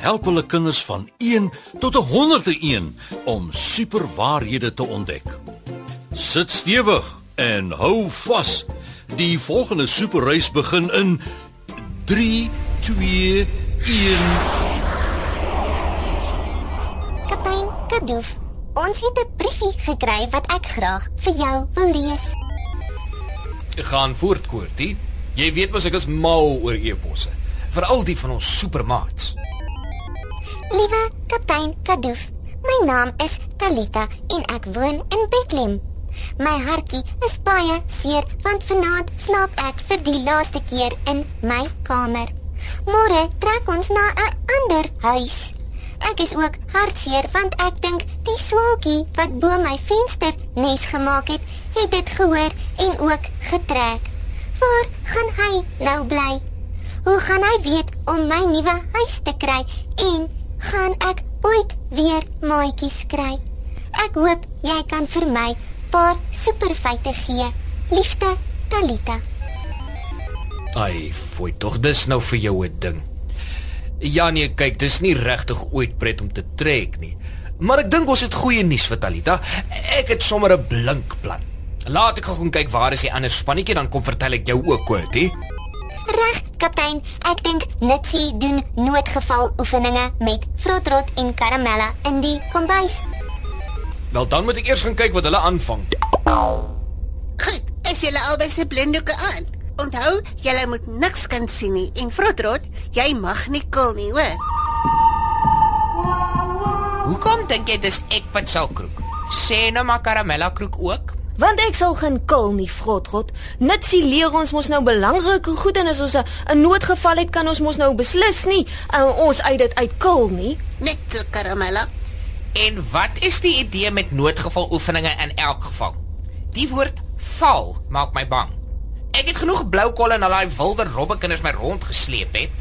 help hulle kinders van 1 tot 101 om superwaarhede te ontdek. Sit stewig en hou vas. Die volgende superreis begin in 3 2 1 Kaptein Kadoof, ons het 'n briefie gekry wat ek graag vir jou wil lees. Gaan voort, Koortie. Jy weet mos ek is mal oor e-posse, veral die van ons supermaats. Liewe kaptein Kadoof, my naam is Talita en ek woon in Bethlehem. My hartjie is baie seer want vanaand slaap ek vir die laaste keer in my kamer. Môre trek ons na 'n ander huis. Ek is ook hartseer want ek dink die swaalkie wat bo my venster nes gemaak het, het dit gehoor en ook getrek. Waar gaan hy nou bly? Hoe gaan hy weet om my nuwe huis te kry en gaan ek ooit weer maatjies kry? Ek hoop jy kan vir my paar superfeite gee. Liefde, Talita. Ai, foi tog dis nou vir jou 'n ding. Ja nee, kyk, dis nie regtig ooit pret om te trek nie. Maar ek dink ons het goeie nuus vir Talita. Ek het sommer 'n blink plan. Laat ek gou kyk waar is die ander spannetjie dan kom vertel ek jou ook kort, hè. Reg, kaptein. Ek dink Nitsie doen noodgeval oefeninge met Frotrot en Karamella in die kombuis. Wel dan moet ek eers gaan kyk wat hulle aanvang. Goed, is julle albei se blinddoeke aan? Onthou, julle moet niks kan sien nie en Frotrot, jy mag nie kil nie, hoor? Hoekom dink jy dis ek wat sal kroek? Sê nou maar karamella kroek ook. Want ek sal geen kil nie, Frotrot. Nitsie leer ons mos nou belangrike goed en as ons 'n noodgeval het, kan ons mos nou beslis nie uh, ons uit dit uit kil nie. Net so karamella. En wat is die idee met noodgeval oefeninge in elk geval? Die woord val maak my bang. Ek het genoeg blou kolle en al daai wilde robbekinders my rondgesleep het.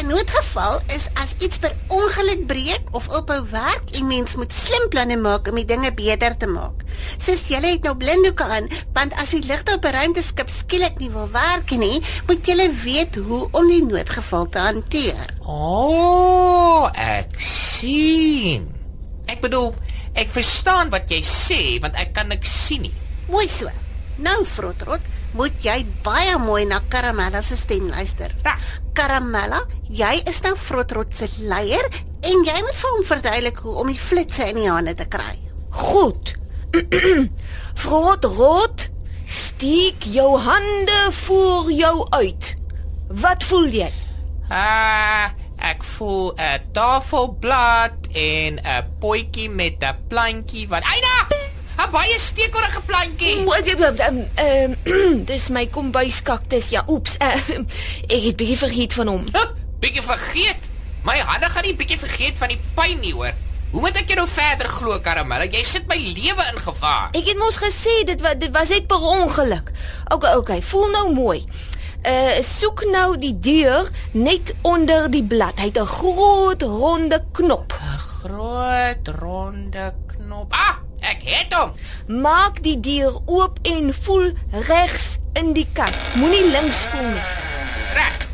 'n Noodgeval is as iets per ongeluk breek of ophou werk en mens moet slim planne maak om die dinge beter te maak. Soos julle het nou blinddoeke aan, want as die ligte op 'n ruimteskip skielik nie wil werk nie, moet julle weet hoe om die noodgeval te hanteer. O, oh, ek sien. Ek bedoel, ek verstaan wat jy sê want ek kan niks sien nie. Mooi so. Nou Frotrot, moet jy baie mooi na Karamella se stem luister. Reg. Karamella, jy is nou Frotrot se leier en jy moet vir hom verduidelik hoe om die flitsse in die hande te kry. Goed. Frotrot, steek jou hande voor jou uit. Wat voel jy? Ah, ek voel 'n tafelblad en 'n potjie met 'n plantjie wat Aina! 'n Baie steekorige plantjie. Ehm ehm dis my kombuiskaktus. Ja, oeps. Uh, ek het bietjie vergeet van hom. Huh, bietjie vergeet. My hande gaan nie bietjie vergeet van die pyn nie, hoor. Hoe moet ek jou nou verder glo, Karamella? Jy sit my lewe in gevaar. Ek het mos gesê dit was dit was net per ongeluk. OK, OK, voel nou mooi. Uh soek nou die deur net onder die blad. Hy het 'n groot ronde knop. 'n Groot ronde knop. Ah, ek het hom. Maak die deur oop en voel regs in die kas. Moenie links voel nie. Reg.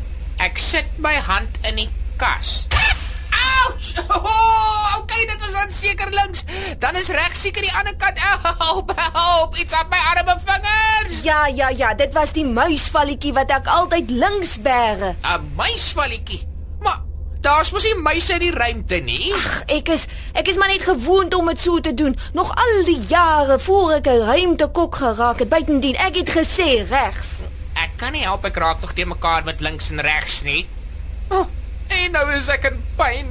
Ek sit my hand in die kas. Ouch! Oh, okay, dit was dan seker links. Dan is reg seker die ander kant. Help, help. Iets aan my arme vingers. Ja, ja, ja, dit was die muisvalletjie wat ek altyd links bære. 'n Muisvalletjie. Daar's mos nie muise in die ruimte nie. Ag, ek is ek is maar net gewoond om dit so te doen. Nog al die jare voor ek 'n ruimtekok geraak het, buitendien ek het gesê regs. Ek kan nie help ek raak nog te mekaar met links en regs nie. Oh, en nou is ek in pyn.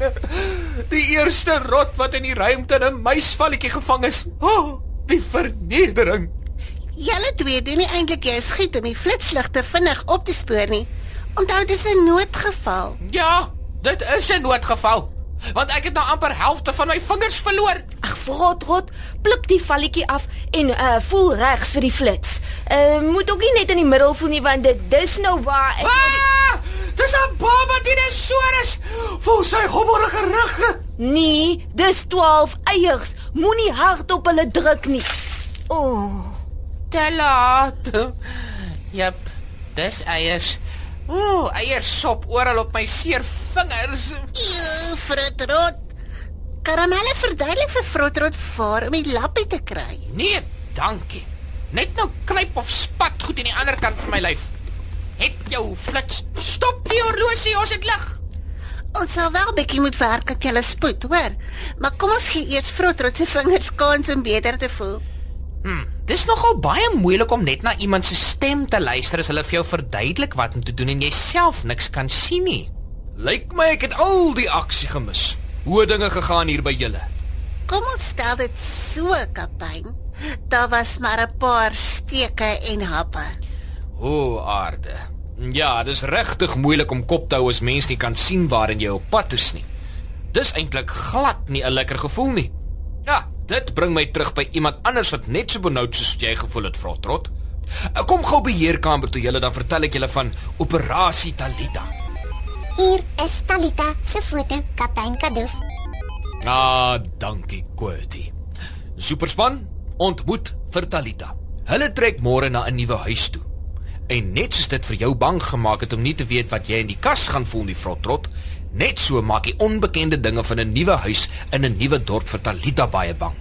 Die eerste rot wat in die ruimte in 'n muisvalletjie gevang is. Oh, die vernedering. Julle twee doen nie eintlik jy skiet om die flitsligte vinnig op te spoor nie. Onthou dis 'n noodgeval. Ja, dit is 'n noodgeval. want ek het nou amper helfte van my vingers verloor. Ag, vrot rot, pluk die valletjie af en uh voel regs vir die flits. Uh moet ook nie net in die middel voel nie want dit dis nou waar ek Ah! Dis 'n baba dinosaurus. Voel sy gommerige rug. Nee, dis 12 eiers. Moenie hard op hulle druk nie. O, oh, Te laat. Jep, dis eiers. Ooh, eiersop oral op my seer vingers. Ew, Frotrot. Karamelle verduidelik vir Frotrot waar om die lappie te kry. Nee, dankie. Net nou knyp of spat goed in die ander kant van my lyf. Het jou flits. Stop die horlosie, ons het lig. Ons sal wel bietjie moet werk aan julle spoed, hoor. Maar kom ons gee eers Frotrot se vingers kans om beter te voel. Hm, dis nogal baie moeilik om net na iemand se stem te luister as hulle vir jou verduidelik wat om te doen en jy self niks kan sien nie. Lyk my ek het al die aksie gemis. Hoe dinge gegaan hier by julle? Kom ons stel dit so, kaptein. Daar was maar 'n paar steke en happe. O, aarde. Ja, dis regtig moeilik om kop te hou as mens nie kan sien waarin jy op pad is nie. Dis eintlik glad nie 'n lekker gevoel nie. Ja, dit bring my terug by iemand anders wat net so benoud soos jy gevoel het, Frotrot. Kom gou beheerkamer toe julle dan vertel ek julle van operasie Talita. Hier is Talita se foto, kaptein Kadoof. Ah, dankie, Quirty. Superspan, ontmoet vir Talita. Hulle trek môre na 'n nuwe huis toe. En net soos dit vir jou bang gemaak het om nie te weet wat jy in die kas gaan voel nie, Frotrot, net so maak die onbekende dinge van 'n nuwe huis in 'n nuwe dorp vir Talita baie bang.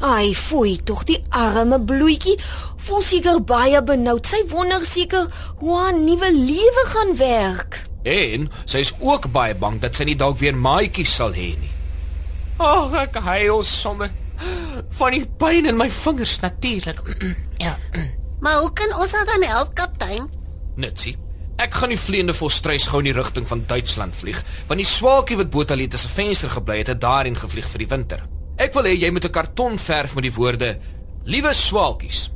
ai, foei, tog die arme bloetjie. Voel seker baie benoud. Sy wonder seker hoe haar nuwe lewe gaan werk. En sy is ook baie bang dat sy nie dalk weer maatjies sal hê nie. Ag, oh, ek huil sommer van die pyn in my vingers natuurlik. ja. Maar hoe kan ons haar dan help, kaptein? Nitsie. Ek gaan die vleiende volstruis gou in die rigting van Duitsland vlieg, want die swaalkie wat Botalita se venster gebly het, het daarin gevlieg vir die winter. Ek wil hê jy moet 'n karton verf met die woorde: Liewe swaalkies.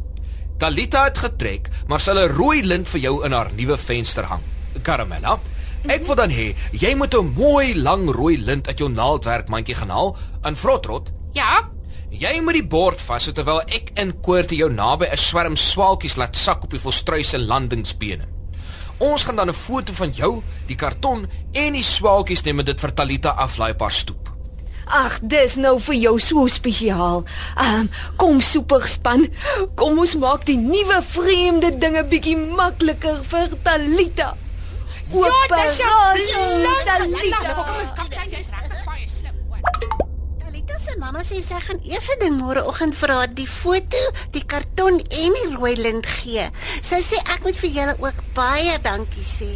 Talita het getrek, maar sy 'n rooi lint vir jou in haar nuwe venster hang. Caramella. Ek wil dan hê jy moet 'n mooi lang rooi lint uit jou naaldwerkmandjie gaan haal aan Frotrot. Ja, Jy moet die bord vashou terwyl ek in koorte jou naby 'n swerm swaalkies laat sak op die volstruis se landingsbene. Ons gaan dan 'n foto van jou, die karton en die swaalkies neem en dit vir Talita aflaai op haar stoep. Ag, dis nou vir jou so spesiaal. Ehm, um, kom superspan. Kom ons maak die nuwe vreemde dinge bietjie makliker vir Talita. ja, dis jou Operasie Talita. Kom ons kaptein, mamma sê sy gaan eers 'n ding môreoggend vir haar die foto, die karton en die rooi lint gee. Sy sê ek moet vir julle ook baie dankie sê.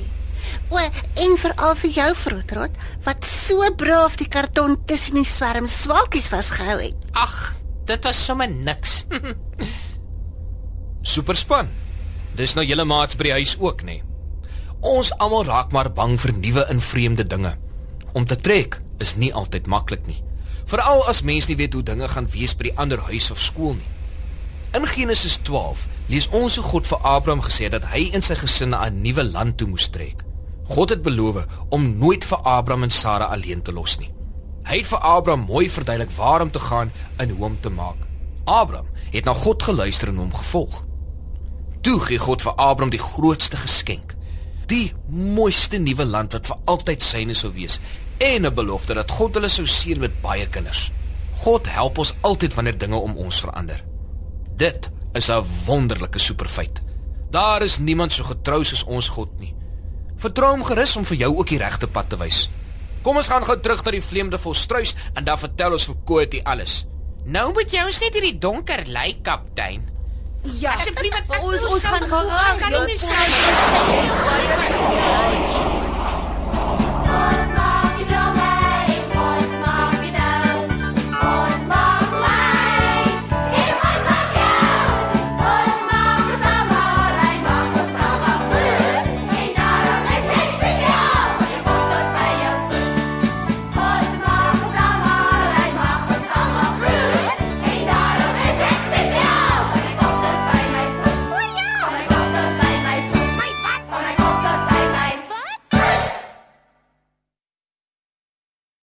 O, en veral vir jou Frotrot wat so braaf die karton tussen die swerm swaalkies vasgehou het. Ag, dit was sommer niks. Superspan. Dis nou julle maats by die huis ook, nê? Ons almal raak maar bang vir nuwe en vreemde dinge. Om te trek is nie altyd maklik nie. Veral as mens nie weet hoe dinge gaan wees by die ander huis of skool nie. In Genesis 12 lees ons hoe God vir Abraham gesê het dat hy en sy gesin na 'n nuwe land toe moes trek. God het beloof om nooit vir Abraham en Sara alleen te los nie. Hy het vir Abraham mooi verduidelik waar om te gaan en hoe om te maak. Abraham het na God geluister en hom gevolg. Toe gee God vir Abraham die grootste geskenk, die mooiste nuwe land wat vir altyd syne sou wees en 'n belofte dat God hulle sou seën met baie kinders. God help ons altyd wanneer dinge om ons verander. Dit is 'n wonderlike superfeit. Daar is niemand so getrou soos ons God nie. Vertrou hom gerus om vir jou ook die regte pad te wys. Kom ons gaan gou terug na die vleemde volstruis en dan vertel ons vir Koetie alles. Nou moet jy ons net hierdie donker lei, kaptein. Ja, Asseblief, ek ons ons gaan gaan, geraak. kan nie praat baie